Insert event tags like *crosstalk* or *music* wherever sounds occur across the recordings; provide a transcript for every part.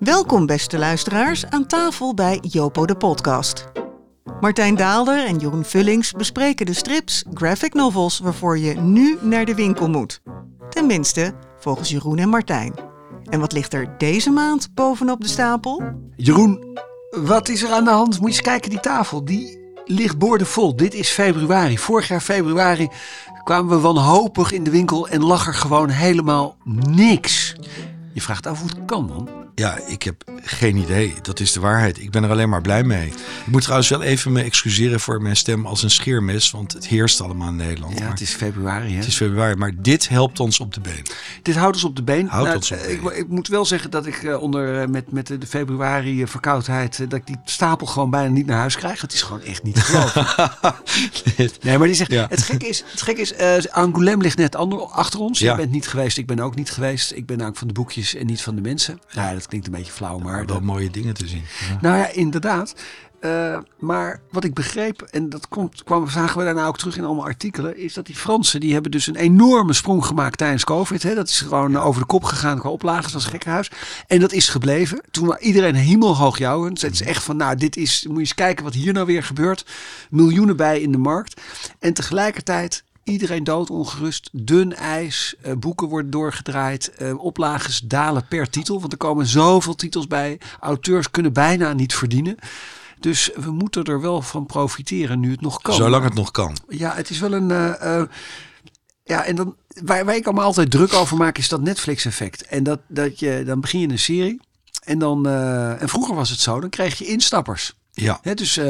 Welkom beste luisteraars aan tafel bij Jopo de podcast. Martijn Daalder en Jeroen Vullings bespreken de strips, graphic novels waarvoor je nu naar de winkel moet. Tenminste, volgens Jeroen en Martijn. En wat ligt er deze maand bovenop de stapel? Jeroen, wat is er aan de hand? Moet je eens kijken, die tafel, die ligt boordevol. Dit is februari. Vorig jaar februari kwamen we wanhopig in de winkel en lag er gewoon helemaal niks. Je vraagt af hoe het kan, man. Ja, ik heb geen idee. Dat is de waarheid. Ik ben er alleen maar blij mee. Ik moet trouwens wel even me excuseren voor mijn stem als een scheermes. Want het heerst allemaal in Nederland. Ja, Maar het is februari, hè? het is februari. Maar dit helpt ons op de been. Dit houdt ons op de been. Houdt Nou, ons op de ik, been. ik moet wel zeggen dat ik eh, onder, eh, met, met de februari eh, verkoudheid... eh, dat ik die stapel gewoon bijna niet naar huis krijg. Het is gewoon echt niet te geloven. *laughs* Nee, maar die zegt, Ja. het gekke is, het gekke is eh, Angoulême ligt net ander, achter ons. Ja. Je bent niet geweest, ik ben ook niet geweest. Ik ben namelijk van de boekjes en niet van de mensen. Ja, dat klinkt een beetje flauw, maar... Wel mooie dingen te zien. Ja. nou ja, inderdaad. Eh, maar wat ik begreep, en dat komt, kwam, zagen we daarna ook terug in allemaal artikelen, is dat die Fransen, die hebben dus een enorme sprong gemaakt tijdens COVID. Hè. Dat is gewoon over de kop gegaan qua was een gekkenhuis. En dat is gebleven. Toen was iedereen hemelhoog jouwend. Het is echt van, nou, dit is, moet je eens kijken wat hier nou weer gebeurt. Miljoenen bij in de markt. En tegelijkertijd Iedereen doodongerust, dun ijs, eh, boeken worden doorgedraaid, eh, oplages dalen per titel. Want er komen zoveel titels bij. Auteurs kunnen bijna niet verdienen. Dus we moeten er wel van profiteren nu het nog kan. Zolang het nog kan. Ja, het is wel een. eh, ja, en dan, waar, waar ik allemaal altijd druk over maak, is dat Netflix-effect. En dat, dat je, dan begin je een serie. En, dan, en vroeger was het zo, dan kreeg je instappers. Ja. Dus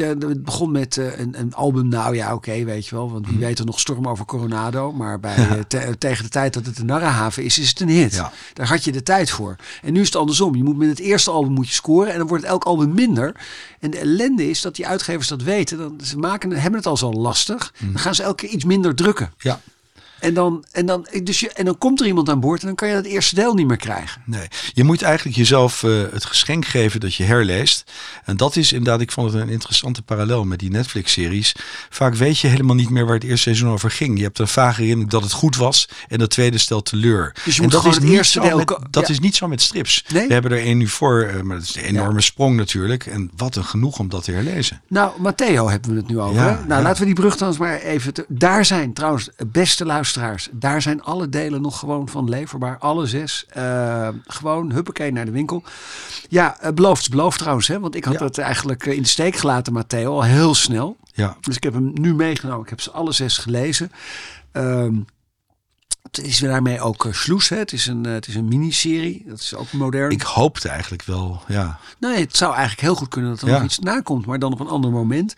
het begon met eh, een, een album, nou ja, oké, weet je wel. Want Mhm. wie weet er nog storm over Coronado. Maar bij, eh, te- tegen de tijd dat het een narrenhaven is, is het een hit. Ja. Daar had je de tijd voor. En nu is het andersom. Je moet met het eerste album moet je scoren. En dan wordt elk album minder. En de ellende is dat die uitgevers dat weten. Dan, ze maken, hebben het al zo lastig. Mhm. Dan gaan ze elke keer iets minder drukken. Ja. En dan, en, dan, dus je, en dan komt er iemand aan boord en dan kan je dat eerste deel niet meer krijgen. Nee, je moet eigenlijk jezelf eh, het geschenk geven dat je herleest. En dat is inderdaad, ik vond het een interessante parallel met die Netflix-series. Vaak weet je helemaal niet meer waar het eerste seizoen over ging. Je hebt een vage herinnering dat het goed was en dat tweede stelt teleur. Dus je en moet dat is het eerste deel met- Dat ja. is niet zo met strips. Nee? We hebben er één nu voor, eh, maar dat is een enorme sprong natuurlijk. En wat een genoeg om dat te herlezen. Nou, Matteo hebben we het nu over. Ja? Nou, laten we die brug dan eens maar even... te- daar zijn trouwens, beste luisteraars, daar zijn alle delen nog gewoon van leverbaar. Alle zes. Eh, gewoon, huppakee, naar de winkel. Ja, eh, beloofd beloofd trouwens. Hè? Want ik had Ja. het eigenlijk eh, in de steek gelaten, Matteo, al heel snel. Ja, Dus ik heb hem nu meegenomen. Ik heb ze alle zes gelezen. Ehm, het is daarmee ook uh, Sloes. Hè? Het is een, het is een miniserie. Dat is ook modern. ik hoopte eigenlijk wel, ja. Nee, het zou eigenlijk heel goed kunnen dat er Ja. nog iets nakomt, maar dan op een ander moment.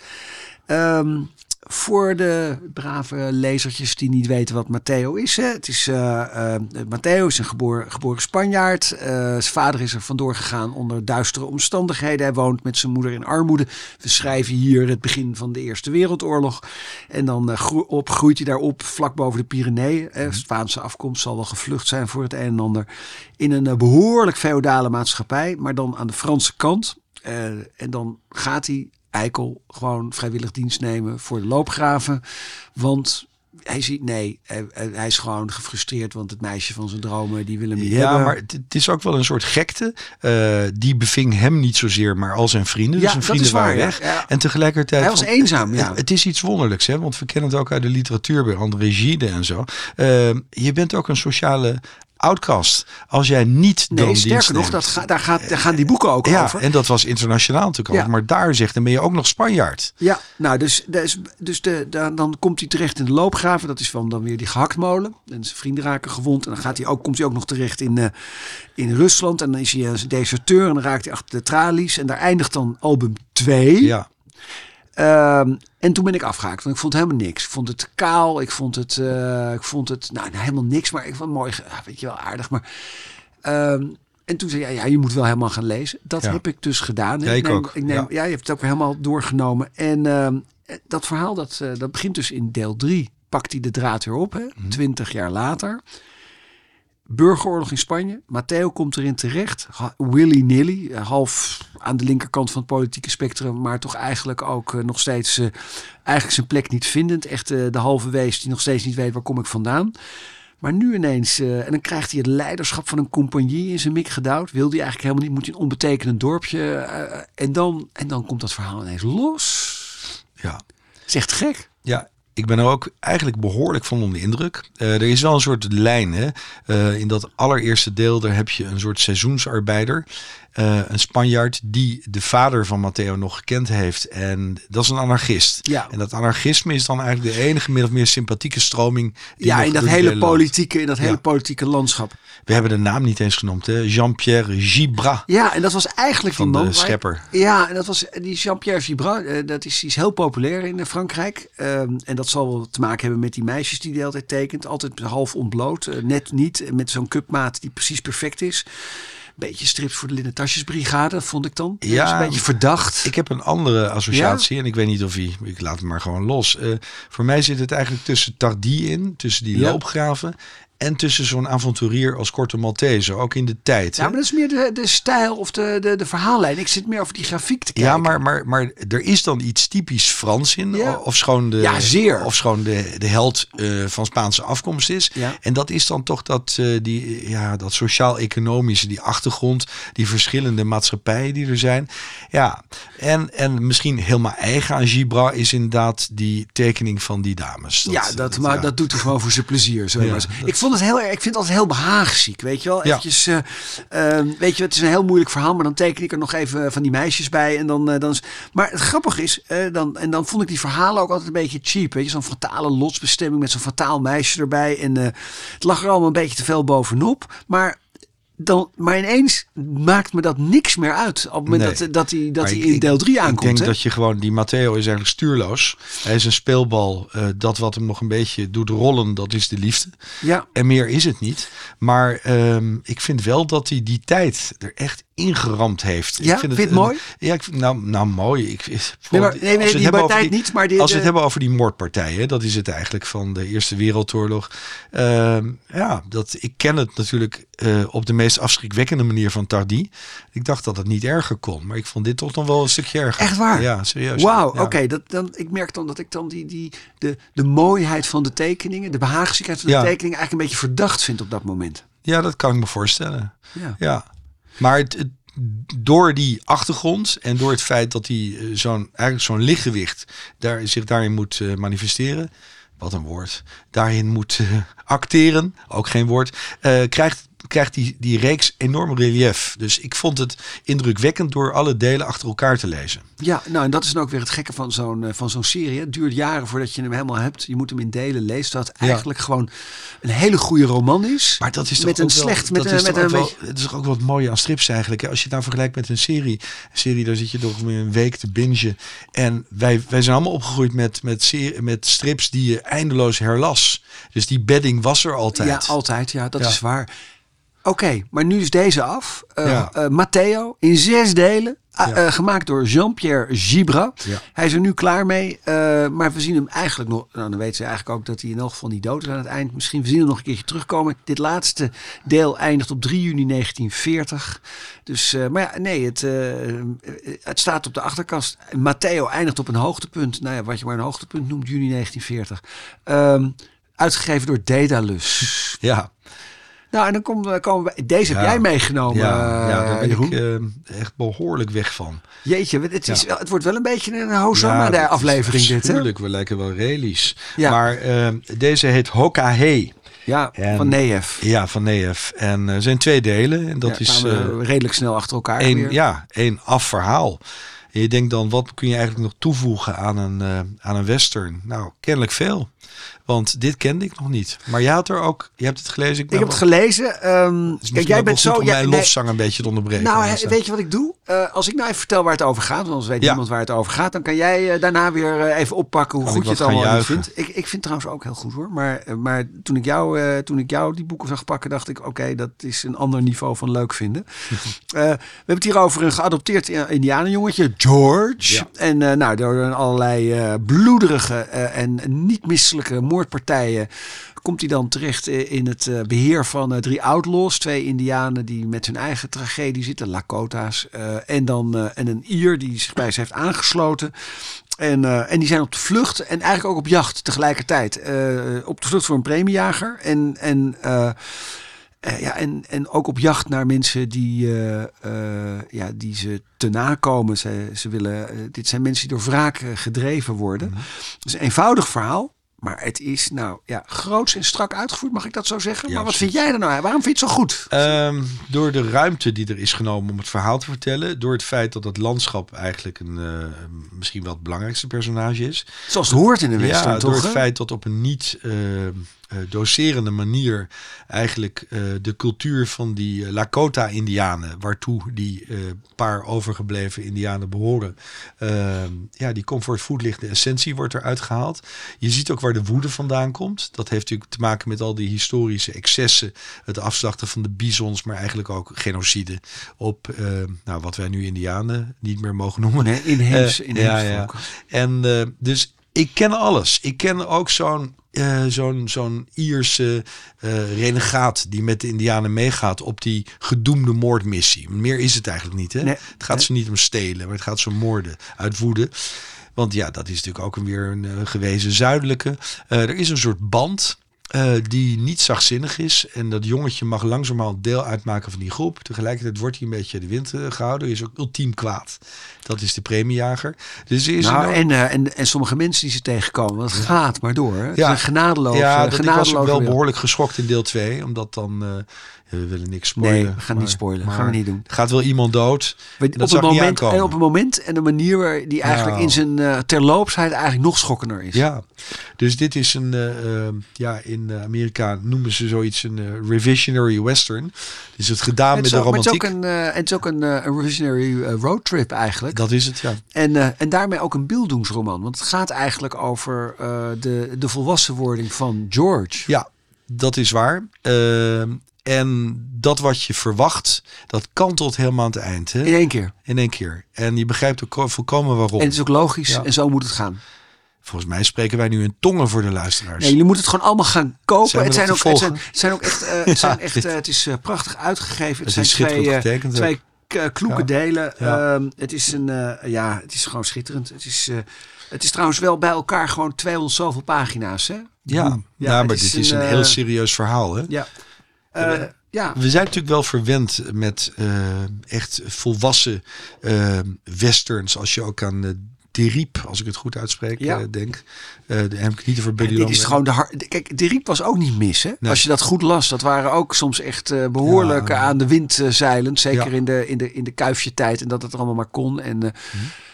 Ehm, voor de brave lezertjes die niet weten wat Matteo is. Hè. Het is eh, eh, Matteo is een geboren, geboren Spanjaard. Eh, zijn vader is er vandoor gegaan onder duistere omstandigheden. Hij woont met zijn moeder in armoede. We schrijven hier het begin van de Eerste Wereldoorlog. En dan op, groeit hij daarop vlak boven de Pyreneeën. Hè. Spaanse afkomst zal wel gevlucht zijn voor het een en ander. In een eh, behoorlijk feodale maatschappij, maar dan aan de Franse kant. En dan gaat hij, Eikel, gewoon vrijwillig dienst nemen voor de loopgraven. Want hij ziet, nee, hij, hij is gewoon gefrustreerd, want het meisje van zijn dromen, die wil hem niet Ja, hebben. maar het, is ook wel een soort gekte. Eh, die beving hem niet zozeer, maar al zijn vrienden. Ja, dus zijn dat vrienden is waar, waren weg. Ja. En tegelijkertijd... Hij was eenzaam, ja. Het, het is iets wonderlijks, hè? want we kennen het ook uit de literatuur bij André Gide en zo. Eh, je bent ook een sociale outcast. Als jij niet dan Nee, dienst sterker nog, dat ga, daar, gaat, daar gaan die boeken ook Ja, over. en dat was internationaal natuurlijk al. Ja. Maar daar zegt, dan ben je ook nog Spanjaard. Ja, nou, dus, dus, dus de, dan, dan komt hij terecht in de loopgraven. Dat is van dan weer die gehaktmolen. En zijn vrienden raken gewond. En dan gaat hij ook, komt hij ook nog terecht in, eh, in Rusland. En dan is hij een deserteur. En dan raakt hij achter de tralies. En daar eindigt dan album 2. Ja, Ehm, en toen ben ik afgehaakt, want ik vond helemaal niks. Ik vond het kaal, ik vond het, eh, ik vond het nou, nou, helemaal niks, maar ik vond het mooi, weet je wel, aardig. Maar, ehm, en toen zei hij, ja, ja, je moet wel helemaal gaan lezen. Dat Ja. heb ik dus gedaan. Ja, ik neem, ook, Ik neem, ja. je hebt het ook weer helemaal doorgenomen. En ehm, dat verhaal, dat, eh, dat begint dus in deel 3. Pakt hij de draad weer op, hè, Mhm. twintig jaar later. Burgeroorlog in Spanje. Matteo komt erin terecht. Willy-nilly. eh, Half aan de linkerkant van het politieke spectrum. Maar toch eigenlijk ook eh, nog steeds eh, eigenlijk zijn plek niet vindend. Echt de halve wees die nog steeds niet weet waar kom ik vandaan. Maar nu ineens, en dan krijgt hij het leiderschap van een compagnie in zijn mik gedouwd. Wil hij eigenlijk helemaal niet, moet hij een onbetekenend dorpje. en, dan, en dan komt dat verhaal ineens los. Ja. is echt gek. Ja, ik ben er ook eigenlijk behoorlijk van onder de indruk. Eh, er is wel een soort lijn. Hè? Eh, in dat allereerste deel, daar heb je een soort seizoensarbeider. Eh, een Spanjaard die de vader van Matteo nog gekend heeft. En dat is een anarchist. Ja. En dat anarchisme is dan eigenlijk de enige min of meer sympathieke stroming. die Ja, in dat hele politieke, in dat hele politieke landschap. We hebben de naam niet eens genoemd. Jean-Pierre Gibra Ja, en dat was eigenlijk van man. de schepper. Ja, en dat was die Jean-Pierre Gibra. dat is, die is heel populair in Frankrijk. Ehm, en dat zal wel te maken hebben met die meisjes die hij altijd tekent. Altijd half ontbloot. eh, net niet. eh, Met zo'n cupmaat die precies perfect is. Beetje strips voor de Linnen Tasjesbrigade, vond ik dan. Dat Ja, is een beetje verdacht. Ik heb een andere associatie en ik weet niet of hij, ik laat hem maar gewoon los. Eh, voor mij zit het eigenlijk tussen Tardy in, tussen die Ja. loopgraven en tussen zo'n avonturier als Korte Maltese, ook in de tijd. ja, hè? maar dat is meer de, de stijl of de, de, de verhaallijn. Ik zit meer over die grafiek te kijken. Ja, maar, maar, maar er is dan iets typisch Frans in. Ja. Of schoon de, Ja, zeer. Of schoon de, de held eh, van Spaanse afkomst is. Ja. En dat is dan toch dat, eh, die, ja, dat sociaal-economische, die achtergrond, die verschillende maatschappijen die er zijn. Ja, en, en misschien helemaal eigen aan Gibra is inderdaad die tekening van die dames. ja, dat, maar ja. dat doet hij gewoon voor zijn plezier. Zo Ja, maar. dat- Ik vond het heel erg. Ik vind het altijd heel behaagziek, weet je wel. Ja. Eventjes, eh, ehm, weet je, het is een heel moeilijk verhaal, maar dan teken ik er nog even van die meisjes bij en dan, eh, dan is, Maar het grappige is, eh, dan en dan vond ik die verhalen ook altijd een beetje cheap, weet je, zo'n fatale lotsbestemming met zo'n fataal meisje erbij en eh, het lag er allemaal een beetje te veel bovenop, maar. Dan, maar ineens maakt me dat niks meer uit. Op het moment Nee. dat, dat hij, dat hij in deel 3 aankomt. Ik denk hè? dat je gewoon, die Matteo is eigenlijk stuurloos. Hij is een speelbal. eh, dat wat hem nog een beetje doet rollen, dat is de liefde. Ja, En meer is het niet. Maar ehm, ik vind wel dat hij die tijd er echt ingeramd heeft. Ja? ik vind het mooi? Ja, ik vind, nou, nou mooi. Ik, nee, maar, als nee, we nee, het die hebben over partij niet, maar die, als we de- het hebben over die moordpartijen, dat is het eigenlijk van de Eerste Wereldoorlog. Ehm, ja, dat, ik ken het natuurlijk eh, op de meest afschrikwekkende manier van Tardy. Ik dacht dat het niet erger kon, maar ik vond dit toch nog wel een stukje erger. Echt waar? Ja, serieus. Wauw, Ja. oké. dat dan, ik merk dan dat ik dan die, die, de, de mooiheid van de tekeningen, de behaagziekheid van de Ja. tekeningen eigenlijk een beetje verdacht vind op dat moment. Ja, dat kan ik me voorstellen. Ja. Ja, maar door die achtergrond en door het feit dat hij eh, zo'n eigenlijk zo'n lichtgewicht daar, zich daarin moet eh, manifesteren, wat een woord, daarin moet eh, acteren, ook geen woord, krijgt krijgt die, die reeks enorm relief. Dus ik vond het indrukwekkend door alle delen achter elkaar te lezen. Ja, nou en dat is dan ook weer het gekke van zo'n eh, van zo'n serie. Het duurt jaren voordat je hem helemaal hebt. Je moet hem in delen lezen. Dat Ja. eigenlijk gewoon een hele goede roman is. Maar dat is toch met een wel- slecht, met dat een, is met toch een wel- beetje. Het is toch ook wat mooi aan strips eigenlijk. Als je het nou vergelijkt met een serie. Een serie, daar zit je toch een week te bingen. En wij, wij zijn allemaal opgegroeid met, met, met strips die je eindeloos herlas. Dus die bedding was er altijd. Ja, altijd. Ja, dat Ja. is waar. Oké, maar nu is deze af. Eh Ja. eh, Matteo in zes delen. Ja. eh, gemaakt door Jean-Pierre Gibra. Ja. Hij is er nu klaar mee. maar we zien hem eigenlijk nog. Nou, dan weten ze eigenlijk ook dat hij in elk geval niet dood is aan het eind. Misschien we zien hem nog een keertje terugkomen. Dit laatste deel eindigt op 3 juni 1940. Dus, maar ja, nee, het, het staat op de achterkast. Matteo eindigt op een hoogtepunt. Nou ja, wat je maar een hoogtepunt noemt, juni 1940. Ehm, uitgegeven door Daedalus. Ja, Nou, en dan komen we, komen we deze heb Ja. jij meegenomen, ja, ja, daar eh, ben Jeroen. ik eh, echt behoorlijk weg van. Jeetje, het, is Ja. wel, het wordt wel een beetje een Hosanna de dat is aflevering dit, hè? Tuurlijk, we lijken wel relies. Ja. Maar eh, deze heet Hokahe. Ja, En- van Neef. Ja, van Neef. En er zijn twee delen. En dat is eh, redelijk snel achter elkaar weer. ja, één afverhaal. En je denkt dan, wat kun je eigenlijk nog toevoegen aan een, eh, aan een western? Nou, kennelijk veel. Want dit kende ik nog niet. Maar jij had er ook, je hebt het gelezen. Ik heb het gelezen. is kijk, jij bent zo... Om ja, mijn lofzang een beetje te onderbreken. nou, weet je wat ik doe? Eh, als ik nou even vertel waar het over gaat, want anders weet Ja. niemand waar het over gaat, dan kan jij eh, daarna weer eh, even oppakken hoe goed ik je het allemaal vindt. Ik, ik vind het trouwens ook heel goed hoor. Maar, maar toen, ik jou, toen ik jou die boeken zag pakken, dacht ik: oké, dat is een ander niveau van leuk vinden. *laughs* We hebben het hier over een geadopteerd Indianenjongetje, George. Ja. En nou, door allerlei eh, bloederige en niet misselijke moordpartijen komt hij dan terecht eh, in het eh, beheer van eh, drie outlaws. Twee indianen die met hun eigen tragedie zitten, Lakota's. en dan en een Ier die zich bij ze heeft aangesloten. En, en die zijn op de vlucht en eigenlijk ook op jacht tegelijkertijd. Op de vlucht voor een premiejager. En, en, ja, en, en ook op jacht naar mensen die, ja, die ze te nakomen. Ze, ze willen, dit zijn mensen die door wraak gedreven worden. Mhm. Het is een eenvoudig verhaal. Maar het is nou ja, groots en strak uitgevoerd, mag ik dat zo zeggen? Ja, maar wat absoluut. vind jij er nou? Waarom vind je het zo goed? Ehm, door de ruimte die er is genomen om het verhaal te vertellen. Door het feit dat het landschap eigenlijk een, eh, misschien wel het belangrijkste personage is. Zoals het hoort in de western, ja, toch? door het feit dat op een niet eh, eh, doserende manier eigenlijk eh, de cultuur van die eh, Lakota-Indianen, waartoe die eh, paar overgebleven Indianen behoren, eh, ja, die voor het voetlicht. De essentie wordt eruit gehaald. Je ziet ook waar de woede vandaan komt. Dat heeft natuurlijk te maken met al die historische excessen, het afslachten van de bisons, maar eigenlijk ook genocide op eh, nou, wat wij nu Indianen niet meer mogen noemen. Nee, inheems, Eh, inheems ja, ja. En eh, dus ik ken alles. Ik ken ook zo'n eh, zo'n zo'n Ierse eh, renegaat die met de Indianen meegaat op die gedoemde moordmissie. Meer is het eigenlijk niet. Hè? Nee. Het gaat ze niet om stelen, maar het gaat ze om moorden uit woede. Want ja, dat is natuurlijk ook een weer een eh, gewezen zuidelijke. Er is een soort band eh, die niet zachtzinnig is. En dat jongetje mag langzamerhand deel uitmaken van die groep. Tegelijkertijd wordt hij een beetje de wind eh, gehouden. Is ook ultiem kwaad. Dat is de premiejager. Dus is Nou, een, en, eh, en, en sommige mensen die ze tegenkomen, het gaat maar door. Het Ja. is een genadeloos. ja, dat, ik was wel behoorlijk geschokt in deel 2. Omdat dan... we willen niks spoilen. Nee, we gaan maar- niet spoilen. gaan we niet doen. Gaat wel iemand dood. Maar dat op, een moment, en op een moment en een manier waar die eigenlijk in zijn terloopsheid eigenlijk nog schokkender is. Ja, dus dit is een, ja, in eh, Amerika noemen ze zoiets een eh, revisionary western. Dus het gedaan Het met de ook, maar het is ook romantiek. een, eh, het is ook een, eh, een revisionary eh, roadtrip eigenlijk. Dat is het, ja. En, eh, en daarmee ook een beeldingsroman. Want het gaat eigenlijk over eh, de, de volwassenwording van George. Ja, dat is waar. Eh, en dat wat je verwacht, dat kantelt helemaal aan het eind. Hè? In één keer. In één keer. En je begrijpt ook ko- volkomen waarom. En het is ook logisch Ja. en zo moet het gaan. Volgens mij spreken wij nu in tongen voor de luisteraars. Nee, jullie moeten het gewoon allemaal gaan kopen. Zijn het, zijn ook, te het, zijn, zijn ook echt, eh, *laughs* het, zijn echt eh, het is eh, prachtig uitgegeven. Het, Het zijn twee, eh, getekend twee kloeke Ja. delen. Ja. Ehm, het is een, eh, ja, het is gewoon schitterend. Het is, eh, het is trouwens wel bij elkaar gewoon 200 zoveel pagina's, hè? ja, ja, maar dit is een eh, heel serieus verhaal. Hè? Ja. Eh, ja. We zijn natuurlijk wel verwend met eh, echt volwassen eh, westerns. Als je ook aan Deriep, als ik het goed uitspreek, Ja. eh, denk. Dan heb ik niet over Buddy dit is gewoon de hard. Kijk, de riep was ook niet mis. Hè? Nee. Als je dat goed las, dat waren ook soms echt eh, behoorlijk Ja. eh, aan de wind zeilend. Zeker Ja. in de, in de, in de kuifje tijd en dat het er allemaal maar kon. En Mhm.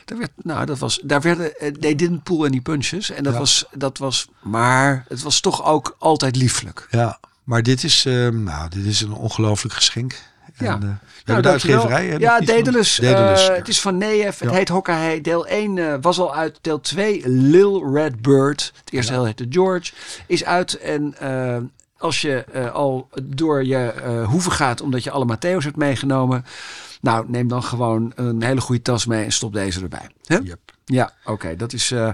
daar werd, nou, dat was, daar werden, they didn't pull any punches. En dat, was, dat was, maar het was toch ook altijd lieflijk. Ja, maar dit is, nou, dit is een ongelooflijk geschenk. En, Ja. eh, Nou, de uitgeverij. hè, Ja, Daedalus. Daedalus, Eh, ja. Het is van Neef. Het Ja. heet Hokkahei. Deel 1 eh, was al uit. Deel 2, Lil Red Bird. Het eerste Ja. deel heette George. Is uit. En als je al door je hoeven gaat omdat je alle Matthäus hebt meegenomen. Nou, neem dan gewoon een hele goede tas mee en stop deze erbij. Hè? Yep. Ja, oké. dat is... eh,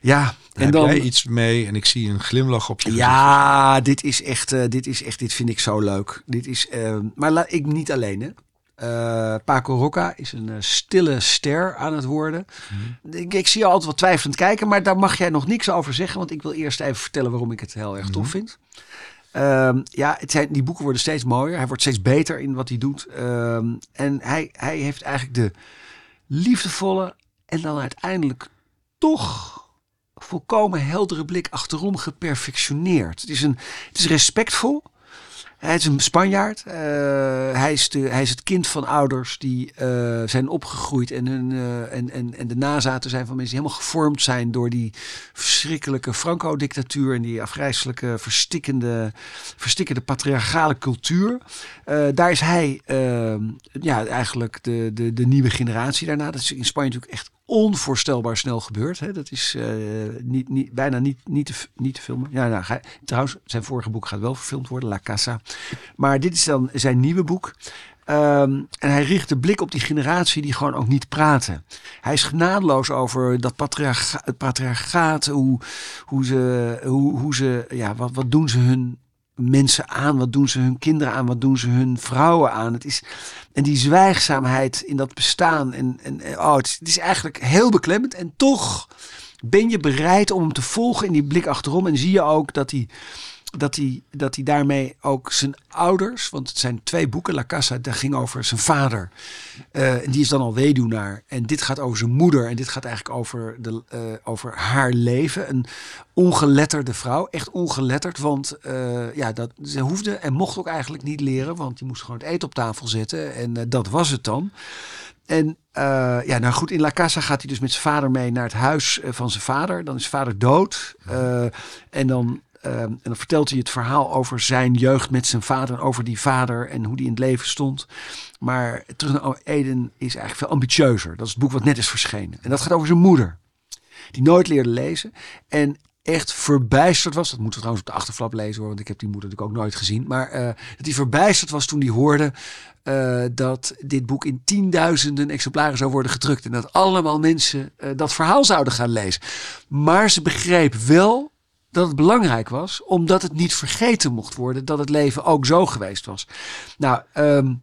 ja, En en dan... jij iets mee en ik zie een glimlach op je gezicht. Ja, dit is echt, eh, dit is echt, dit vind ik zo leuk. Dit is, eh, maar la, ik niet alleen hè. Eh, Paco Rocca is een stille ster aan het worden. Mhm. ik, ik zie je altijd wat twijfelend kijken, maar daar mag jij nog niks over zeggen, want ik wil eerst even vertellen waarom ik het heel erg tof Mhm. vind. Ehm, ja, het zijn, die boeken worden steeds mooier. Hij wordt steeds beter in wat hij doet. Ehm, en hij, hij heeft eigenlijk de liefdevolle en dan uiteindelijk toch volkomen heldere blik achterom geperfectioneerd. Het is, een, het is respectvol. Hij is een Spanjaard. Eh, hij, is de, hij is het kind van ouders die eh, zijn opgegroeid en, hun, eh, en, en, en de nazaten zijn van mensen die helemaal gevormd zijn door die verschrikkelijke Franco-dictatuur en die afgrijzelijke verstikkende, verstikkende patriarchale cultuur. Daar is hij ja, eigenlijk de, de, de nieuwe generatie daarna. Dat is in Spanje natuurlijk echt onvoorstelbaar snel gebeurd. Hè. Dat is eh, niet, niet, bijna niet, niet, te, niet te filmen. Ja, nou, trouwens, zijn vorige boek gaat wel verfilmd worden, La Casa. Maar dit is dan zijn nieuwe boek. Ehm, en hij richt de blik op die generatie die gewoon ook niet praten. Hij is genadeloos over dat patriarcha patriarchaat. Hoe, hoe ze, hoe, hoe ze ja, wat, wat doen ze hun mensen aan? Wat doen ze hun kinderen aan? Wat doen ze hun vrouwen aan? Het is, en die zwijgzaamheid in dat bestaan. En, en oh, het, is, eigenlijk heel beklemmend. En toch ben je bereid om hem te volgen in die blik achterom. En zie je ook dat hij dat hij, dat hij daarmee ook zijn ouders, want het zijn twee boeken, La Casa, dat ging over zijn vader. Uh, en die is dan al weduwnaar. En dit gaat over zijn moeder. En dit gaat eigenlijk over, de, uh, over haar leven. Een ongeletterde vrouw, echt ongeletterd. Want uh, ja, dat, ze hoefde en mocht ook eigenlijk niet leren, want die moest gewoon het eten op tafel zetten. En dat was het dan. En uh, ja, nou goed, in La Casa gaat hij dus met zijn vader mee naar het huis van zijn vader. Dan is vader dood. Uh, en dan en dan vertelt hij het verhaal over zijn jeugd met zijn vader. Over die vader en hoe die in het leven stond. Maar Terug naar Eden is eigenlijk veel ambitieuzer. Dat is het boek wat net is verschenen. En dat gaat over zijn moeder. Die nooit leerde lezen. En echt verbijsterd was. Dat moeten we trouwens op de achterflap lezen hoor. Want ik heb die moeder natuurlijk ook nooit gezien. Maar uh, dat hij verbijsterd was toen hij hoorde uh, dat dit boek in tienduizenden exemplaren zou worden gedrukt. En dat allemaal mensen uh, dat verhaal zouden gaan lezen. Maar ze begreep wel dat het belangrijk was, omdat het niet vergeten mocht worden dat het leven ook zo geweest was. Nou, um,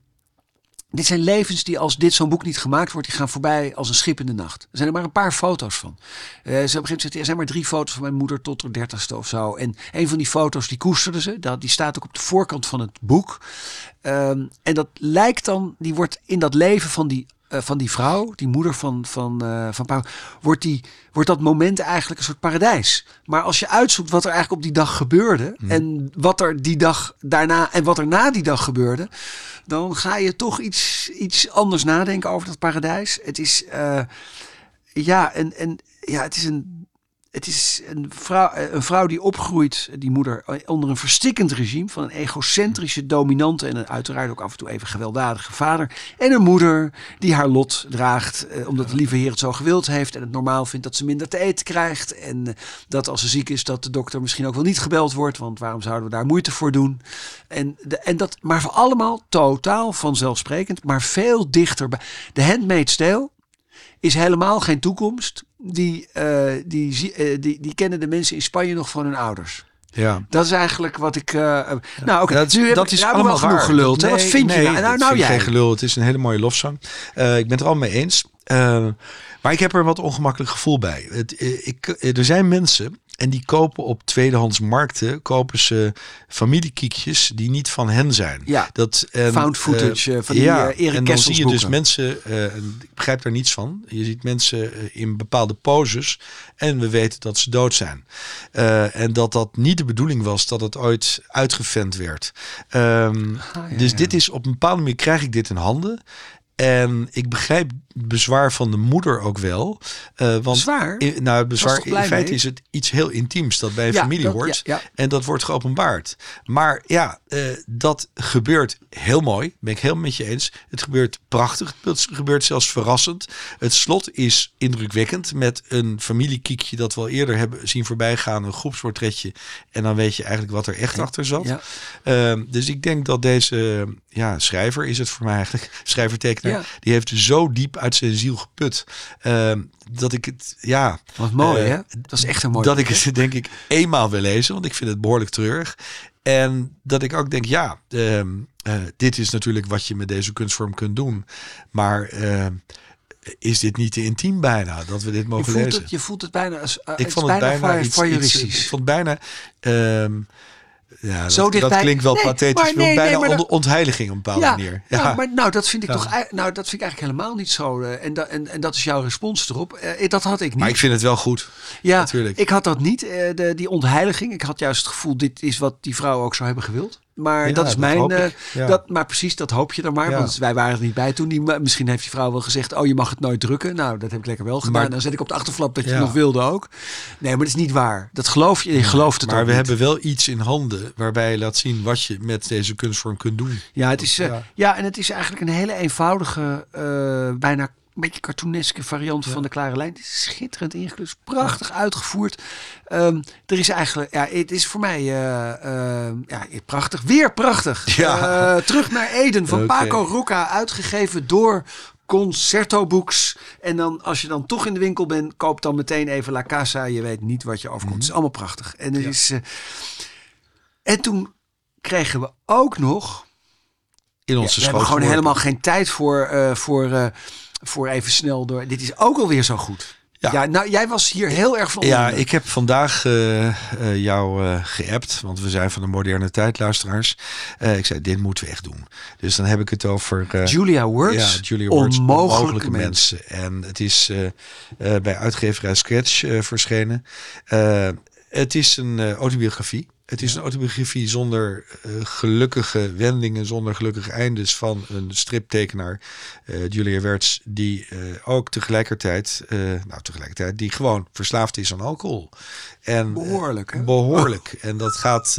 dit zijn levens die als dit zo'n boek niet gemaakt wordt, die gaan voorbij als een schip in de nacht. Er zijn er maar een paar foto's van. Uh, ze begint zegt, er zijn maar drie foto's van mijn moeder tot haar dertigste of zo. En een van die foto's, die koesterde ze. Dat, die staat ook op de voorkant van het boek. Um, en dat lijkt dan, die wordt in dat leven van die uh, van die vrouw, die moeder van, van, uh, van Paul, wordt, die, wordt dat moment eigenlijk een soort paradijs. Maar als je uitzoekt wat er eigenlijk op die dag gebeurde Hmm. en wat er die dag daarna en wat er na die dag gebeurde, dan ga je toch iets, iets anders nadenken over dat paradijs. Het is, uh, ja, en, en, ja, het is een het is een vrouw, een vrouw die opgroeit, die moeder, onder een verstikkend regime van een egocentrische, dominante en een uiteraard ook af en toe even gewelddadige vader. En een moeder die haar lot draagt, eh, omdat de lieve Heer het zo gewild heeft en het normaal vindt dat ze minder te eten krijgt. En eh, dat als ze ziek is, dat de dokter misschien ook wel niet gebeld wordt, want waarom zouden we daar moeite voor doen? En, en dat, maar voor allemaal totaal vanzelfsprekend, maar veel dichter bij. De Handmaid's Tale is helemaal geen toekomst. Die, uh, die, uh, die, die kennen de mensen in Spanje nog van hun ouders. Ja. Dat is eigenlijk wat ik. Uh, nou, oké. Okay. Dat, nu dat is nou, allemaal genoeg waar. geluld. Nee, wat vind nee, je nou? Nou, nou jij. Geen gelul. Het is een hele mooie lofzang. Uh, ik ben het er al mee eens. Uh, maar ik heb er wat ongemakkelijk gevoel bij. Het, ik, er zijn mensen en die kopen op tweedehands markten kopen ze familiekiekjes die niet van hen zijn. Ja, dat, en, found footage uh, van die ja, uh, Erik En dan zie je dus mensen, uh, ik begrijp daar niets van. Je ziet mensen in bepaalde poses en we weten dat ze dood zijn. En dat dat niet de bedoeling was dat het ooit uitgevent werd. Um, ah, ja, dus ja. dit is op een bepaalde manier krijg ik dit in handen. En ik begrijp het bezwaar van de moeder ook wel. Uh, want? In, nou, het bezwaar, in feite mee? is het iets heel intiems dat bij een ja, familie dat, hoort. Ja, en dat wordt geopenbaard. Maar ja, uh, dat gebeurt heel mooi. Ben ik helemaal met je eens. Het gebeurt prachtig. Het gebeurt zelfs verrassend. Het slot is indrukwekkend. Met een familiekiekje dat we al eerder hebben zien voorbijgaan. Een groepsportretje. En dan weet je eigenlijk wat er echt achter zat. Uh, dus ik denk dat deze ja, schrijver is het voor mij eigenlijk. *laughs* Schrijver-tekenaar. Die heeft zo diep uit zijn ziel geput. Uh, dat ik het, ja. Wat mooi, uh, hè? Dat is echt een mooi. Dat ik het, denk ik, eenmaal wil lezen, want ik vind het behoorlijk treurig. En dat ik ook denk, ja, uh, dit is natuurlijk wat je met deze kunstvorm kunt doen. Maar eh, is dit niet te intiem bijna, dat we dit mogen je voelt lezen? Het, je voelt het bijna als uh, ik vond het bijna, bijna iets, iets, iets, Ik vond bijna... Um, ja, dat, Zo dat klinkt wel nee, pathetisch, maar nee, bijna nee, maar dat, ontheiliging op een bepaalde ja, manier. Ja, nou, maar nou, dat vind ik ja. toch, nou, dat vind ik eigenlijk helemaal niet zo. Uh, en, da, en, en dat is jouw respons erop. Uh, dat had ik niet. Maar ik vind het wel goed. Ja, natuurlijk. Ik had dat niet, uh, de, die ontheiliging. Ik had juist het gevoel, dit is wat die vrouw ook zou hebben gewild. Maar ja, dat is dat mijn. Uh, ja. dat, maar precies, dat hoop je dan maar. Ja. Want wij waren er niet bij toen. Die, misschien heeft die vrouw wel gezegd: Oh, je mag het nooit drukken. Nou, dat heb ik lekker wel gedaan. Maar, dan zet ik op de achterflap dat je het nog wilde ook. Nee, maar dat is niet waar. Dat geloof je. Je gelooft het maar ook we niet. hebben wel iets in handen waarbij je laat zien wat je met deze kunstvorm kunt doen. Ja, het is, uh, ja. en het is eigenlijk een hele eenvoudige, uh, bijna beetje cartooneske variant ja. van de klare lijn. Het is schitterend ingeklust, prachtig ja. uitgevoerd. Um, er is eigenlijk, ja, het is voor mij uh, uh, ja, prachtig, weer prachtig. *laughs* Ja. Uh, terug naar Eden van *laughs* okay. Paco Rocca, uitgegeven door Concerto Books. En dan, als je dan toch in de winkel bent, koop dan meteen even La Casa. Je weet niet wat je overkomt. Mm -hmm. Het is allemaal prachtig. En, het ja. is, en toen kregen we ook nog... In Ja, onze we hebben gewoon helemaal geen tijd voor, eh, voor, eh, voor even snel door. Dit is ook alweer zo goed. Ja. Ja. nou, jij was hier heel erg van. onder Ja, ik heb vandaag eh, eh, jou eh geappt, want we zijn van de moderne tijd, luisteraars. Ik zei, dit moeten we echt doen. Dus dan heb ik het over... Julia Words, Ja, Julia Words, onmogelijke, mensen. mensen. En het is bij uitgeverij eh, verschenen. Het is een autobiografie. Het is een autobiografie zonder eh, gelukkige wendingen, zonder gelukkige eindes van een striptekenaar, eh, Julia Wertz, die eh, ook tegelijkertijd, nou tegelijkertijd, die gewoon verslaafd is aan alcohol. En, eh, Behoorlijk, hè? Behoorlijk. En dat gaat,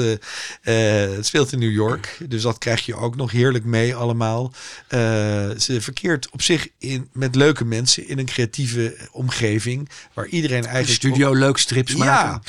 het speelt in New York, dus dat krijg je ook nog heerlijk mee allemaal. Ze verkeert op zich in, met leuke mensen in een creatieve omgeving, waar iedereen Een eigenlijk... studio leuk strips Ja, maken.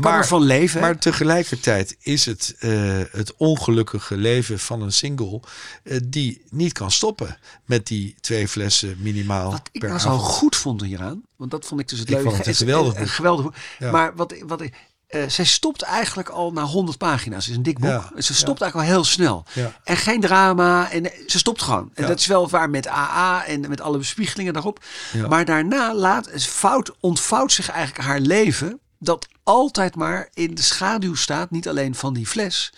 Kan maar, ervan leven. maar tegelijkertijd is het eh, het ongelukkige leven van een single eh, die niet kan stoppen met die twee flessen minimaal Wat ik per nou zo goed vond hieraan, want dat vond ik dus het Ik leuke. vond het een is- geweldig boek. geweldig. Ja. Maar wat, wat ik, eh, zij stopt eigenlijk al na 100 pagina's. Het is een dik boek. Ja. Ze stopt eigenlijk al heel snel. Ja. En geen drama. En eh, ze stopt gewoon. En dat is wel waar met AA en met alle bespiegelingen daarop. Maar daarna laat, fout, ontvouwt zich eigenlijk haar leven. Dat altijd maar in de schaduw staat. Niet alleen van die fles.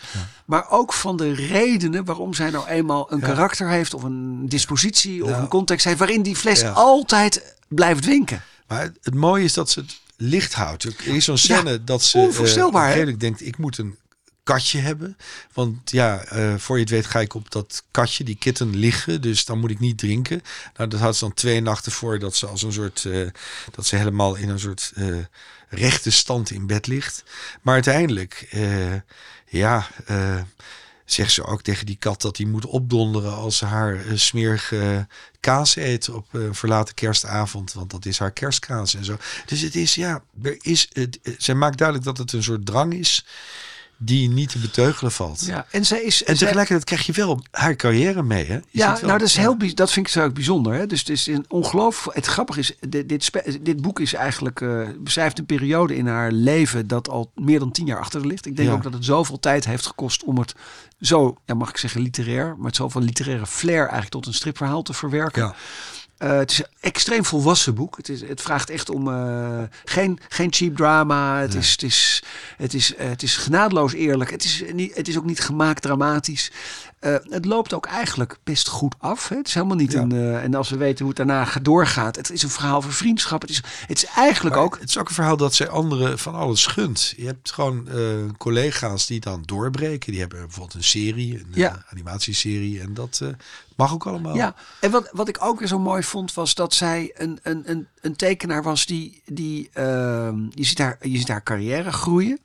Maar ook van de redenen waarom zij nou eenmaal een Ja. karakter heeft. Of een dispositie. Of een context heeft. Waarin die fles Ja. altijd blijft winken. Maar het, het mooie is dat ze het licht houdt. Er is zo'n scène dat ze onvoorstelbaar, eh, hè? redelijk denkt, ik moet een katje hebben. Want ja, eh, voor je het weet ga ik op dat katje, die kitten, liggen. Dus dan moet ik niet drinken. Nou, dat houdt ze dan twee nachten voor dat ze als een soort, eh, dat ze helemaal in een soort rechte stand in bed ligt. Maar uiteindelijk, eh, ja, eh, zegt ze ook tegen die kat dat hij moet opdonderen als ze haar eh, smerige kaas eet op een verlaten kerstavond. Want dat is haar kerstkaas en zo. Dus het is, ja, er is, zij maakt duidelijk dat het een soort drang is die niet te beteugelen valt. Ja, en zij is. En zij- tegelijkertijd krijg je wel haar carrière mee, hè? Je Ja, wel- nou dat is ja. heel bij- dat vind ik zo ook bijzonder. Hè? Dus het is een ongelooflijk. Het grappige is, dit, dit, boek is eigenlijk eh, beschrijft een periode in haar leven dat al meer dan tien jaar achter ligt. Ik denk Ja. ook dat het zoveel tijd heeft gekost om het zo, ja, mag ik zeggen, literair, maar het zoveel literaire flair eigenlijk tot een stripverhaal te verwerken. Ja. Eh, het is een extreem volwassen boek. Het, is, het vraagt echt om eh, geen, geen cheap drama. Het, is, het, is, het, is, eh, het is genadeloos eerlijk. Het is, niet, het is ook niet gemaakt dramatisch. Eh, het loopt ook eigenlijk best goed af. Hè? Het is helemaal niet Ja. een. eh, en als we weten hoe het daarna gaat- doorgaat. Het is een verhaal van vriendschap. Het is, het is eigenlijk Maar ook. Het is ook een verhaal dat zij anderen van alles gunt. Je hebt gewoon eh, collega's die dan doorbreken. Die hebben bijvoorbeeld een serie, een Ja. animatieserie. En dat mag ook allemaal. Ja, en wat, wat ik ook weer zo mooi vond, was dat zij een, een, een, een tekenaar was die, die ehm, je, ziet haar, je ziet haar carrière groeien.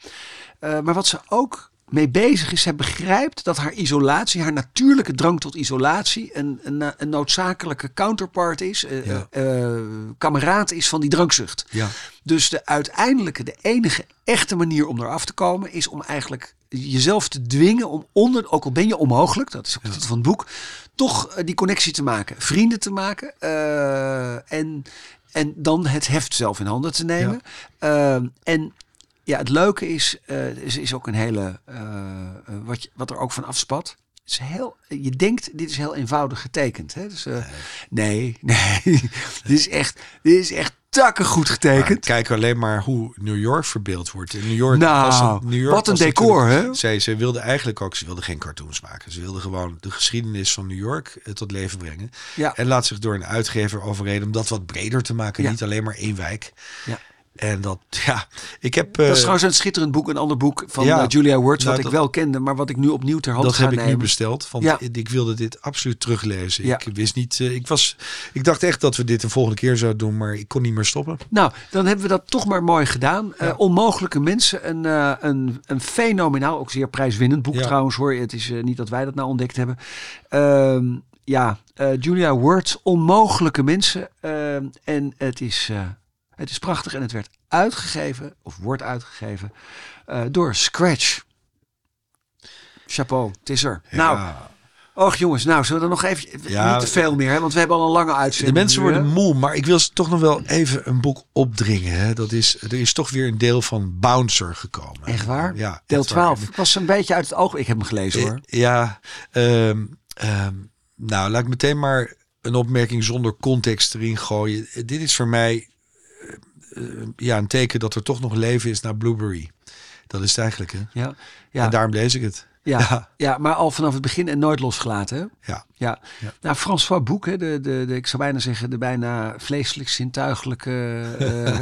Maar wat ze ook mee bezig is, zij begrijpt dat haar isolatie, haar natuurlijke drang tot isolatie, een, een, een noodzakelijke counterpart is, eh, Ja. eh, kameraad is van die drankzucht. Ja. Dus de uiteindelijke, de enige echte manier om eraf te komen is om eigenlijk jezelf te dwingen om onder, ook al ben je onmogelijk, dat is ook van het boek, toch eh, die connectie te maken, vrienden te maken en, en dan het heft zelf in handen te nemen. En ja, het leuke is, eh is, is ook een hele, eh, eh, wat, je, wat er ook van afspat. Het is heel, je denkt, dit is heel eenvoudig getekend. Hè? Dus, nee, *laughs* nee, dit is echt, dit is echt takken goed getekend. kijk alleen maar hoe New York verbeeld wordt. In New York Nou, was een, New York wat een decor, hè? Zij, zij wilde eigenlijk ook, ze wilde geen cartoons maken. Ze wilde gewoon de geschiedenis van New York eh, tot leven brengen. Ja. En laat zich door een uitgever overreden om dat wat breder te maken. Ja. Niet alleen maar één wijk. Ja. En dat, *laughs* ja, ik heb... Dat is eh, trouwens een schitterend boek, een ander boek van Ja. eh, Julia Words, wat Nou, ik dat- wel kende, maar wat ik nu opnieuw ter hand dat ga heb ik nu besteld. Want Ja. ik wilde dit absoluut teruglezen. Ja. Ik wist niet. eh, ik, was, ik dacht echt dat we dit de volgende keer zouden doen, maar ik kon niet meer stoppen. Nou, dan hebben we dat toch maar mooi gedaan. Onmogelijke mensen, een, een, een fenomenaal, ook zeer prijswinnend boek trouwens hoor. Het is niet dat wij dat nou ontdekt hebben. Ehm, ja, Julia Words, onmogelijke mensen. Ehm, en het is, het is prachtig en het werd uitgegeven, of wordt uitgegeven, eh, door Scratch. Chapeau, het is er. Nou. Och jongens, nou zullen we er nog even... Ja. niet te veel meer, hè, want we hebben al een lange De uitzending. mensen nu, hè? worden moe, maar ik wil ze toch nog wel even een boek opdringen. Hè. Dat is, er is toch weer een deel van Bouncer gekomen. Echt waar? Ja. Deel echt waar. 12. Ik was een beetje uit het oog. Ik heb hem gelezen hoor. Eh, Ja, ehm, ehm, nou laat ik meteen maar een opmerking zonder context erin gooien. Eh, Dit is voor mij eh, eh, ja, een teken dat er toch nog leven is na Blueberry. Dat is het eigenlijk, hè? Ja, ja, En daarom lees ik het. ja, *laughs* ja. ja. maar al vanaf het begin en nooit losgelaten. Hè? Ja. Ja. Ja. Nou, François Boek, hè, de, de, de, ik zou bijna zeggen, de bijna vleeselijk zintuigelijke,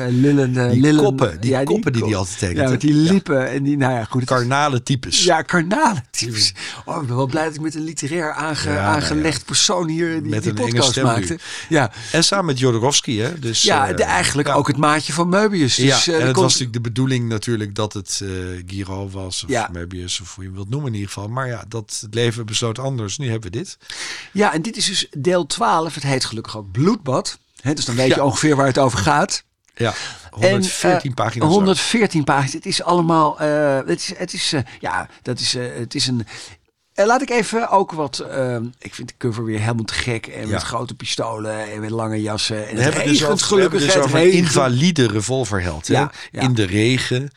lullende... Die lillende- koppen, die ja, koppen die die altijd tekent. Ja, met die lippen en die, nou ja, goed. Karnale types. Ja, karnalen types. Oh, ik ben wel blij dat ik met een literair aange, Ja, nou aangelegd persoon hier die, Met die podcast maakte. Ja, En samen met Jodorowsky, hè? Dus, ja eh, de, eigenlijk ook het maatje van Möbius. Dus, ja, en het was natuurlijk de bedoeling natuurlijk dat het eh Giro was of Ja. Möbius of hoe je hem wilt noemen in ieder geval. Maar ja, dat het leven besloot anders. Nu hebben we dit. Ja, en dit is dus deel 12. Het heet gelukkig ook Bloedbad. Dus dan weet je ongeveer waar het over gaat. Ja, 114 En, eh, pagina's. lang. 114 pagina's. Het is allemaal. eh, het is, het is, eh, ja, dat is, het is een. Laat ik even ook wat. ik vind de cover weer helemaal te gek. En Ja. met grote pistolen en met lange jassen. En we het hebben dus we hebben gelukkig. dus over een invalide revolverheld. ja. In de regen.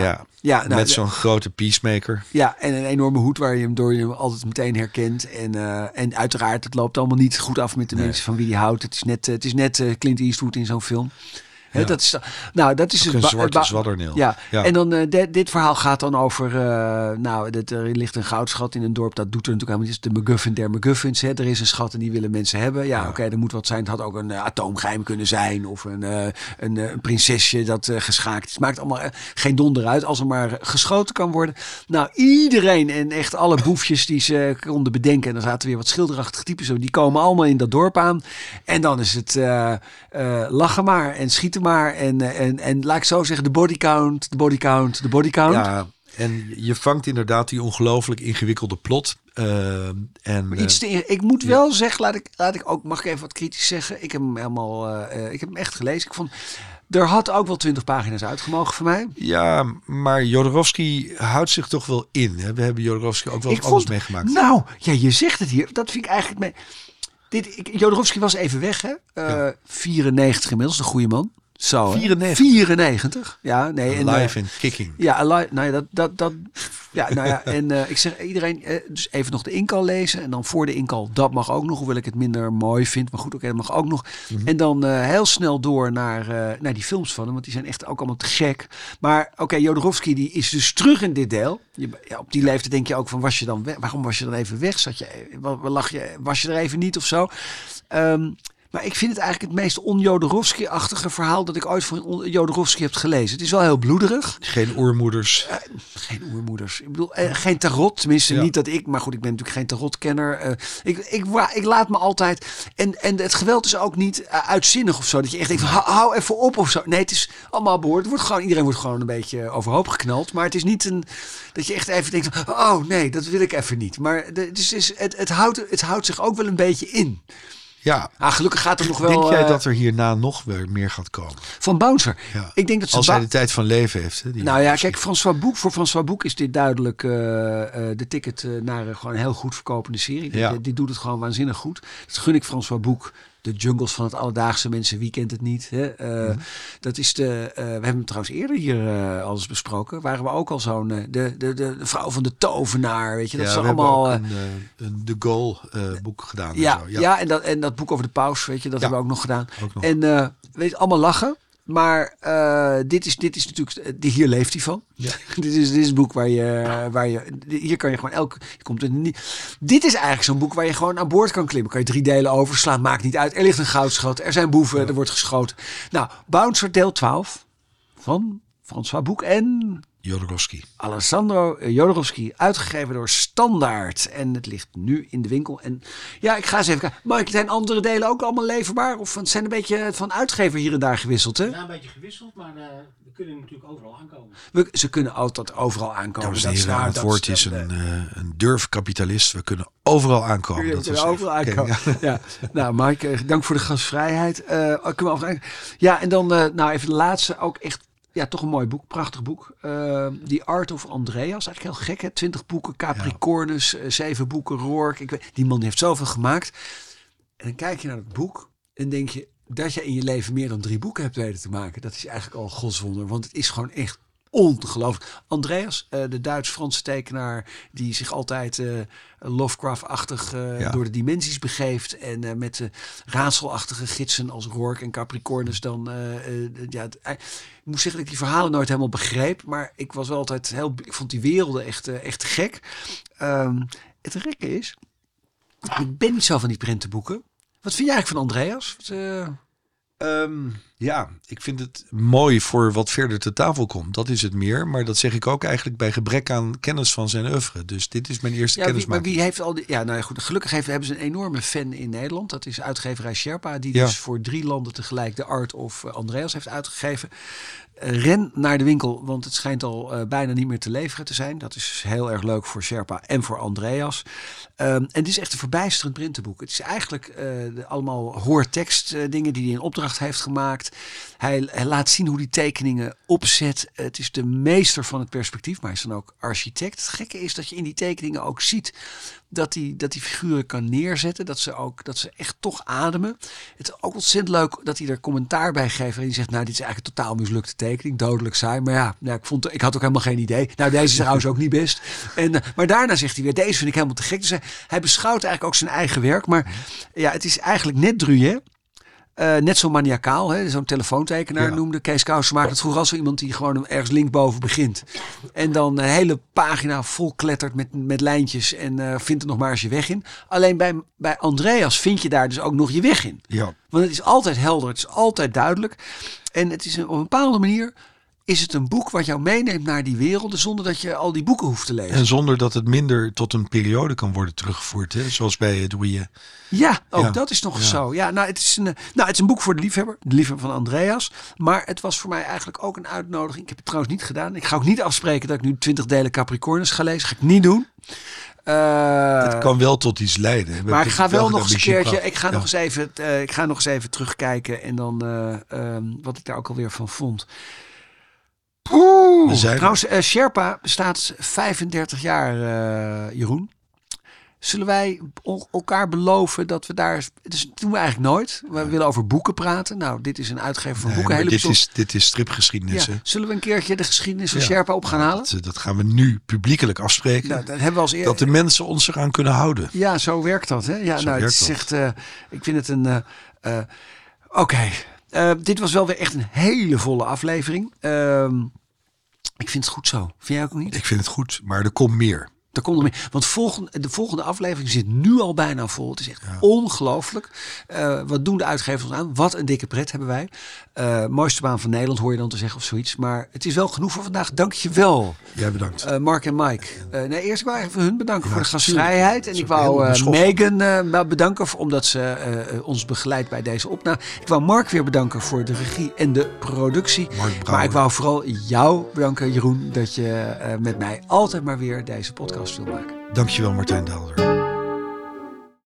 Ja. Ja. Nou, met de- zo'n grote peacemaker. Ja, en een enorme hoed waar je hem door je hem altijd meteen herkent. En, eh, en uiteraard, het loopt allemaal niet goed af met de Nee. mensen van wie hij houdt. Het is net, eh, het is net eh, Clint Eastwood in zo'n film. Ja. dat is, nou, dat is het een zwarte zwadderneel. Ja. Ja. en dan de- dit verhaal gaat dan over, eh, nou, dat er ligt een goudschat in een dorp. Dat doet er natuurlijk helemaal niet. Het is de McGuffin der McGuffins. Hè. Er is een schat en die willen mensen hebben. Ja, Ja. oké, er moet wat zijn. Het had ook een eh, atoomgeheim kunnen zijn. Of een, een, een prinsesje dat geschaakt is. Maakt allemaal geen donder uit als er maar geschoten kan worden. Nou, iedereen en echt alle boefjes die ze konden bedenken. En dan zaten weer wat schilderachtige types. zo, Die komen allemaal in dat dorp aan. En dan is het eh, lachen maar en schieten maar. En, eh, en, en laat ik zo zeggen, de body count, de body count, de body count. Ja, en je vangt inderdaad die ongelooflijk ingewikkelde plot. eh, en, Maar Iets te, ik moet wel zeggen, laat ik, laat ik ook, mag ik even wat kritisch zeggen? Ik heb hem helemaal, ik heb hem echt gelezen. Ik vond, er had ook wel twintig pagina's uitgemogen voor mij. ja, maar Jodorowsky houdt zich toch wel in. Hè? We hebben Jodorowsky ook wel eens anders meegemaakt. Nou, ja, je zegt het hier. Dat vind ik eigenlijk mee. Dit, ik, Jodorowsky was even weg, hè? Eh, Ja. 94 inmiddels, de goede man. Zo, hè? 94? 94. Ja, nee. En, eh, Live en kicking. Ja, alive, nou ja, dat, dat, dat, ja, nou ja, en eh, ik zeg iedereen, eh, dus even nog de inkal lezen en dan voor de inkal, dat mag ook nog, hoewel ik het minder mooi vind, maar goed, oké, dat mag ook nog. Mhm. En dan eh, heel snel door naar, eh, naar die films van hem, want die zijn echt ook allemaal te gek. Maar oké, Jodorowsky die is dus terug in dit deel. Je, ja, op die leeftijd denk je ook van, was je dan weg? Waarom was je dan even weg? Zat je, lag je, was je er even niet of zo? Ehm, maar ik vind het eigenlijk het meest on-Jodorowsky-achtige verhaal dat ik ooit van Jodorowsky heb gelezen. Het is wel heel bloederig. Geen oermoeders. Geen oermoeders. Ik bedoel, eh, geen tarot. Tenminste, Ja. niet dat ik. Maar goed, ik ben natuurlijk geen tarotkenner. Eh, ik, ik, ik laat me altijd. En, en het geweld is ook niet eh, uitzinnig of zo. Dat je echt denkt: van, hou, hou even op of zo. Nee, het is allemaal behoord. Het wordt gewoon, iedereen wordt gewoon een beetje overhoop geknald. Maar het is niet een. Dat je echt even denkt: oh nee, dat wil ik even niet. Maar de, is, is- het, het, houdt, het houdt zich ook wel een beetje in. Ja. Ah, gelukkig gaat er nog wel. Denk jij eh, dat er hierna nog weer meer gaat komen? Van Bouncer. Ja. Ik denk dat ze. Als hij de tijd van leven heeft. Hè, die Nou ja, kijk, François Boek, voor François Boek is dit duidelijk eh, eh, de ticket naar gewoon een heel goed verkopende serie. Ja. Dit, dit doet het gewoon waanzinnig goed. Dat gun ik François Boek. De jungles van het alledaagse mensen, wie kent het niet? Hè? Eh, Mhm. Dat is de, eh, we hebben het trouwens eerder hier eh al eens besproken. Waren we ook al zo'n, de, de, de, de vrouw van de tovenaar, weet je. Dat ja, is allemaal... een, een De Gaulle eh, boek gedaan. en ja, zo. ja. en, dat, en dat boek over de paus, weet je, dat Ja. hebben we ook nog gedaan. Ook nog. En weet allemaal lachen. Maar eh, dit, is, dit is natuurlijk, eh, hier leeft hij van. Ja. *laughs* dit, is, dit is een boek waar je, waar je, hier kan je gewoon elke, je komt er niet. Dit is eigenlijk zo'n boek waar je gewoon aan boord kan klimmen. Kan je drie delen overslaan, maakt niet uit. Er ligt een goudschat, er zijn boeven, er wordt geschoten. Nou, Bouncer deel 12 van François Boek en Jodorowsky. Alessandro Jodorowsky, uitgegeven door Standaard. En het ligt nu in de winkel. En ja, ik ga eens even kijken. Mike, zijn andere delen ook allemaal leverbaar? Of het zijn een beetje van uitgever hier en daar gewisseld, hè? Ja, een beetje gewisseld, maar eh, we kunnen natuurlijk overal aankomen. We, ze kunnen altijd overal aankomen. Dames en dat is heren, waar, het woord is een, eh, eh, een durfkapitalist. We kunnen overal aankomen. We Dat kunnen overal even- aankomen. Ja. Ja. Nou, Mike, dank voor de gastvrijheid. Eh, kunnen we? Ja, en dan, eh, nou even de laatste, ook echt ja, toch een mooi boek, prachtig boek. Uh, The Art of Andreas, eigenlijk heel gek hè. Twintig boeken, Capricornus, ja. zeven boeken, Rourke. Ik weet, die man heeft zoveel gemaakt. En dan kijk je naar het boek en denk je dat je in je leven meer dan drie boeken hebt weten te maken. Dat is eigenlijk al godswonder, want het is gewoon echt ongelooflijk. Andreas, uh, de Duits-Franse tekenaar die zich altijd uh, Lovecraft-achtig uh, door de dimensies begeeft en met de raadselachtige gidsen als Rourke en Capricornus dan ja, ik moet zeggen dat ik die verhalen nooit helemaal begreep, maar ik was wel altijd heel, ik vond die werelden echt, echt gek. Um, het gekke is, ik ben niet zo van die prentenboeken. Wat vind jij eigenlijk van Andreas? Wat, Um, ja, ik vind het mooi voor wat verder te tafel komt. Dat is het meer. Maar dat zeg ik ook eigenlijk bij gebrek aan kennis van zijn oeuvre. Dus dit is mijn eerste ja. Maar wie heeft al die. Ja, nou ja, goed. Gelukkig heeft, hebben ze een enorme fan in Nederland. Dat is uitgeverij Sherpa. Die ja. dus voor drie landen tegelijk de Art of Andreas heeft uitgegeven. Ren naar de winkel, want het schijnt al uh, bijna niet meer te leveren te zijn. Dat is heel erg leuk voor Sherpa en voor Andreas. Um, en het is echt een verbijsterend printenboek. Het is eigenlijk uh, de, allemaal hoortekst dingen die hij in opdracht heeft gemaakt. Hij, hij, laat zien hoe die tekeningen opzet. Het is de meester van het perspectief, maar hij is dan ook architect. Het gekke is dat je in die tekeningen ook ziet dat hij dat die figuren kan neerzetten. Dat ze ook dat ze echt toch ademen. Het is ook ontzettend leuk dat hij er commentaar bij geeft. En die zegt, nou, dit is eigenlijk een totaal mislukte tekening. Dodelijk saai. Maar ja, nou, ik, vond, ik had ook helemaal geen idee. Nou, deze is trouwens ook niet best. En, maar daarna zegt hij weer, deze vind ik helemaal te gek. Dus hij, beschouwt eigenlijk ook zijn eigen werk. Maar ja, het is eigenlijk net Druye. Uh, net zo maniacaal, zo'n telefoontekenaar ja. noemde Kees Kousersmaker het vroeger als zo iemand die gewoon ergens linkboven begint. En dan een hele pagina vol klettert met, met lijntjes en uh, vindt er nog maar eens je weg in. Alleen bij, bij Andreas vind je daar dus ook nog je weg in. Ja. Want het is altijd helder, het is altijd duidelijk. En het is een, op een bepaalde manier is het een boek wat jou meeneemt naar die werelden zonder dat je al die boeken hoeft te lezen. En zonder dat het minder tot een periode kan worden teruggevoerd, hè? zoals bij Douye. Ja, ook ja. dat is nog ja. zo. Ja, nou het, is een, nou, het is een boek voor de liefhebber, de liefhebber van Andreas. Maar het was voor mij eigenlijk ook een uitnodiging. Ik heb het trouwens niet gedaan. Ik ga ook niet afspreken dat ik nu 20 delen Capricornus ga lezen. Ga ik niet doen. Uh, het kan wel tot iets leiden. Maar ik ga wel nog eens een keertje. Ik ga, ja. nog eens even, uh, ik ga nog eens even terugkijken. En dan uh, wat ik daar ook alweer van vond. Oeh, zijn... Trouwens, uh, Sherpa bestaat 35 jaar, uh, Jeroen. Zullen wij elkaar beloven dat we daar. Dus doen we eigenlijk nooit. We willen over boeken praten. Nou, dit is een uitgever van nee, boeken. Hele dit, is, dit is stripgeschiedenis. Ja. Zullen we een keertje de geschiedenis van ja. Sherpa op gaan halen? Dat, dat, gaan we nu publiekelijk afspreken. Nou, dat hebben we als eer... Dat de mensen ons eraan kunnen houden. Ja, zo werkt dat. Hè? Ja, zo nou, het. Uh, ik vind het een. Oké. Okay. Uh, dit was wel weer echt een hele volle aflevering. Uh, ik vind het goed zo. Vind jij ook niet? Ik vind het goed, maar er komt meer. Er komt er meer. Want volgende, de volgende aflevering zit nu al bijna vol. Het is echt ja. ongelooflijk. Uh, wat doen de uitgevers aan? Wat een dikke pret hebben wij. Uh, mooiste baan van Nederland hoor je dan te zeggen of zoiets. Maar het is wel genoeg voor vandaag. Dank je wel. Jij bedankt. Uh, Mark en Mike. nee, eerst wil ik even hun bedanken ja, voor de gastvrijheid. En ik wou Megan bedanken voor, omdat ze ons begeleidt bij deze opname. Ik wou Mark weer bedanken voor de regie en de productie. maar ik wou vooral jou bedanken, Jeroen, dat je met mij altijd maar weer deze Dankjewel Martijn Daalder.